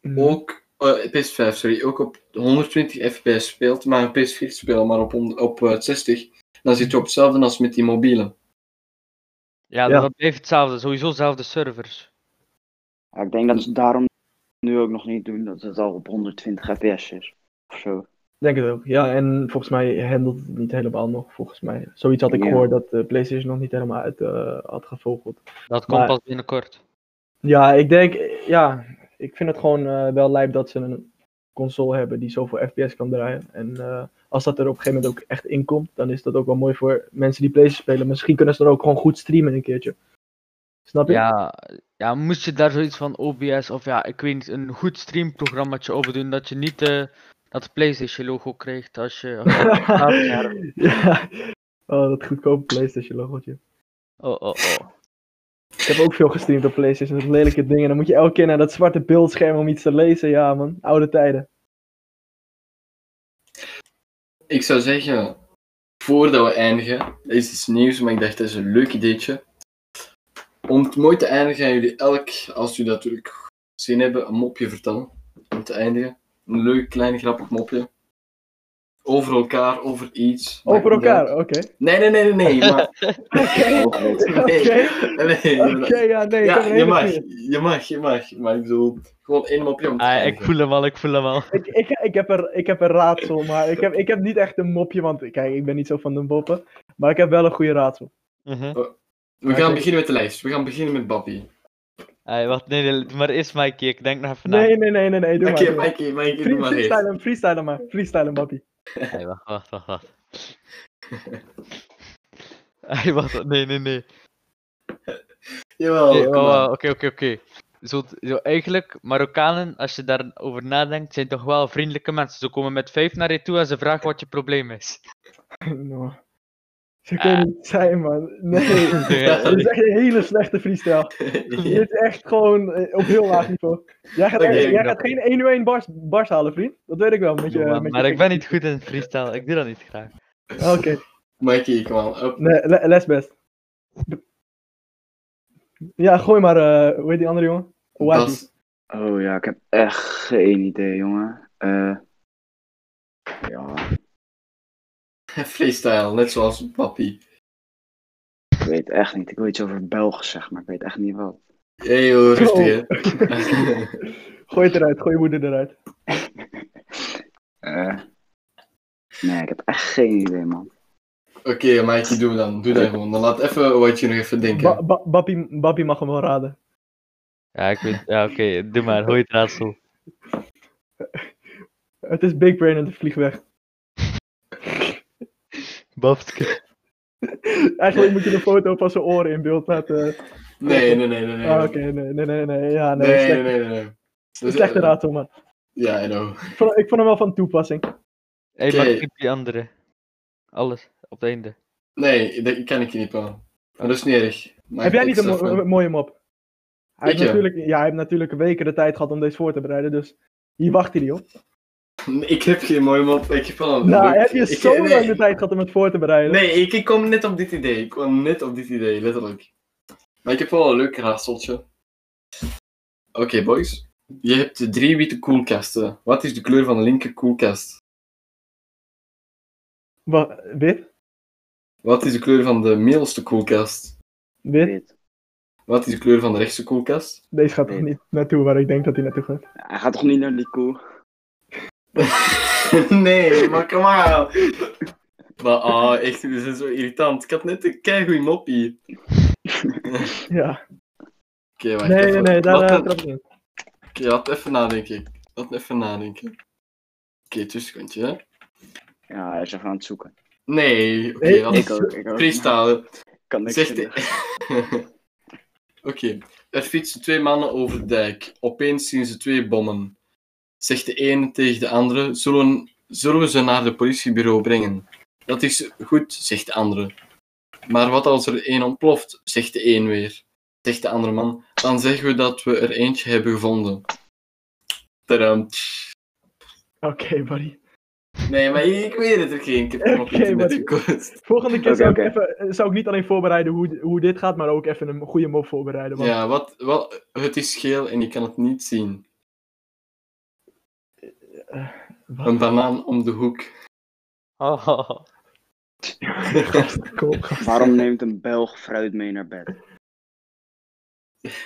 Mhm. ook, PS5 sorry, ook op 120 fps speelt, maar een PS4 speelt maar op, op eh, 60, dan zit je op hetzelfde als met die mobiele. Ja, Ja. dat blijft hetzelfde. Sowieso dezelfde servers. Ja, ik denk dat ze daarom nu ook nog niet doen, dat het al op 120 fps is. Of zo. Denk het ook. Ja, en volgens mij handelt het niet helemaal nog, volgens mij. Zoiets had ik Ja. gehoord dat de PlayStation nog niet helemaal uit eh, had gevogeld. Dat komt Maar- pas binnenkort. Ja, ik denk, ja, ik vind het gewoon eh, wel lijp dat ze een console hebben die zoveel FPS kan draaien. En eh, als dat er op een gegeven moment ook echt in komt, dan is dat ook wel mooi voor mensen die PlayStation spelen. Misschien kunnen ze dan ook gewoon goed streamen een keertje. Snap je? Ja, ja, moest je daar zoiets van OBS of ja, ik weet niet, een goed streamprogrammaatje over doen, dat je niet eh, dat PlayStation logo krijgt als je... als Ja. Oh, dat goedkope PlayStation logotje. oh, oh, oh. Ik heb ook veel gestreamd op PlayStation, dat lelijke dingen. Dan moet je elke keer naar dat zwarte beeldscherm om iets te lezen. Ja man, oude tijden. Ik zou zeggen, voordat we eindigen, is iets nieuws, maar ik dacht dat is een leuk ideetje. Om het mooi te eindigen, gaan jullie elk, als jullie natuurlijk zin hebben, een mopje vertellen. Om te eindigen. Een leuk, klein, grappig mopje. Over elkaar, over iets. Over elkaar, oké. Nee, nee, nee, nee, nee. Maar, Oké, oké. nee, nee, Oké, ja, nee. Ja, je mag, je mag, je mag. Maar ik bedoel, gewoon één mopje om te Ah, ik voel hem al, ik voel hem al. Ik, ik, ik, heb er, ik heb een raadsel, maar ik heb, ik heb niet echt een mopje, want kijk, ik ben niet zo van de boppen. Maar ik heb wel een goede raadsel. Mhm. We gaan Oké. beginnen met de lijst. We gaan beginnen met Bappie. Ah, wacht, nee, maar eerst Mikey, ik denk nog even na. Nee, nee, nee, nee, nee, doe Oké, maar. maar. Mikey, Mikey, doe maar eerst. freestyle hem, freestyle hem maar. Freestyle hem, Hey, wacht, wacht, wacht, wacht. Hey, wacht, nee, nee, nee. Jawel, Nee, oh, Oké, oké, oké. Zo, zo eigenlijk, Marokkanen, als je daarover nadenkt, zijn toch wel vriendelijke mensen. Ze komen met vijf naar je toe en ze vragen wat je probleem is. No. Zo kan het niet zijn, man. Nee. Dit is echt een hele slechte freestyle. Dit is echt gewoon eh, op heel laag niveau. Jij gaat, echt- jij gaat geen 1 1 bars, bars halen, vriend. Dat weet ik wel. Met je, Ja, met maar je ik ben niet goed in freestyle, ik doe dat niet graag. Oké, Mikey, kom. Op. nee, le- les best. Ja, gooi maar, eh hoe heet die andere jongen? Bas. Oh ja, ik heb echt geen idee, jongen. Eh ja, Freestyle, net zoals Papi. ik weet echt niet. Ik wil iets over Belgisch zeggen, maar ik weet echt niet wat. Hey joh, rustig hè. Gooi het eruit, gooi je moeder eruit. Eh nee, ik heb echt geen idee, man. Oké, Mikey, doe dan. Doe dat gewoon. Dan laat even wat je nog even denken. Ba ba Bappie, mag hem wel raden. Ja, ik weet, ja oké, doe maar, gooi het raadsel. Het is Big Brain en de vlieg weg. Babske. Eigenlijk moet je de foto van zijn oren in beeld laten. Nee, nee, nee, nee. nee. Ah, Oké, nee, nee, nee, nee. Ja, nee. Nee, nee, slechte, nee, nee. nee. Dus, slechte eh, raadsel, man. Ja, I know. Ik vond, ik vond hem wel van toepassing. Hey, Oké. maar die andere. Alles, op het einde. Nee, dat kan ik niet wel. Maar dat is niet erg. Maak Heb jij niet een, mo- mooie mop? Hij heeft, natuurlijk, ja, hij heeft natuurlijk weken de tijd gehad om deze voor te bereiden, dus hier wacht hij op. Ik heb geen mooie mop. Ik heb wel een Nou, leuk- heb je ik- zo nee, lang de tijd gehad om het voor te bereiden? Nee, ik, ik kwam net op dit idee. Ik kwam net op dit idee, letterlijk. Maar ik heb wel een leuk raadseltje. Oké, boys. Je hebt drie witte koelkasten. Wat is de kleur van de linker koelkast? Wa- wit? Wat is de kleur van de middelste koelkast? Wit? Weet. Wat is de kleur van de rechtse koelkast? Deze gaat toch niet naartoe waar ik denk dat hij naartoe gaat. Hij gaat toch niet naar die koe? nee, maar kom maar. Maar ah, echt, dit is zo irritant. Ik had net een keigoeie moppie. Ja. Oké, wacht Nee, nee, even. nee, daar trap ik in. Oké, laat even nadenken. Laat even nadenken. Oké, tussenkantje, hè? Ja, hij is even aan het zoeken. Nee, oké, Nee, freestylen. Kan niks Zegt vinden. Oké, er fietsen twee mannen over de dijk. Opeens zien ze twee bommen. Zegt de ene tegen de andere: Zullen, zullen we ze naar het politiebureau brengen? Dat is goed, zegt de andere. Maar wat als er één ontploft? zegt de een weer. Zegt de andere man: Dan zeggen we dat we er eentje hebben gevonden. Tadam. Oké, buddy. Nee, maar ik weet het er geen. Ik heb internet gekost. Volgende keer zou, ik even, zou ik niet alleen voorbereiden hoe, hoe dit gaat, maar ook even een goede mop voorbereiden. Want Ja, wat, wat, het is geel en je kan het niet zien. Wat? Een banaan om de hoek. Oh. Waarom neemt een Belg fruit mee naar bed?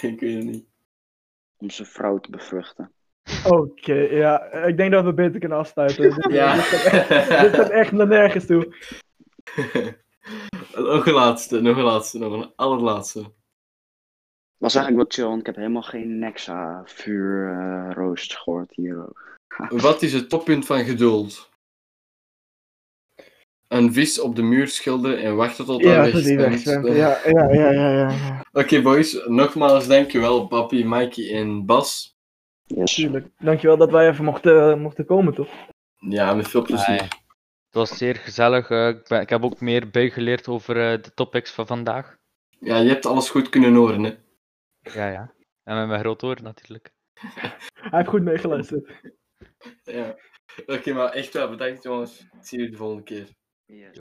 ik weet het niet. Om zijn vrouw te bevruchten. Oké, ja. Ik denk dat we beter kunnen afsluiten. Ja. Dit gaat echt- dit gaat echt naar nergens toe. nog een laatste, nog een laatste, nog een allerlaatste. Was eigenlijk wel chill, want ik heb helemaal geen Nexa vuur eh, roost gehoord hier ook. Wat is het toppunt van geduld? Een vis op de muur schilderen en wachten tot hij Ja, weg. Ja, ja, ja, ja, ja. ja. Oké boys, nogmaals dankjewel papi, Mikey en Bas. Yes. Tuurlijk. Dankjewel dat wij even mochten, mochten komen, toch? Ja, met veel plezier. Het was zeer gezellig. eh, ik, ben- ik heb ook meer bijgeleerd over eh, de topics van vandaag. Ja, je hebt alles goed kunnen horen hè. Ja, ja. En met mijn groot oor natuurlijk. Hij heeft goed meegeluisterd. Ja. Oké, maar echt wel bedankt jongens. Ik zie jullie de volgende keer.